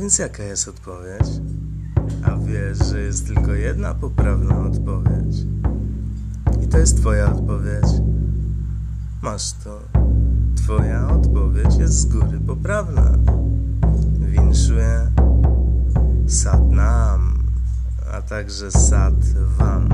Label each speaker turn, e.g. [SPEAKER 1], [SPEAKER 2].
[SPEAKER 1] więc jaka jest odpowiedź? A wiesz, że jest tylko jedna poprawna odpowiedź. I to jest Twoja odpowiedź. Masz to. Twoja odpowiedź jest z góry poprawna. Winszuję Sat Nam, a także Sat Wam.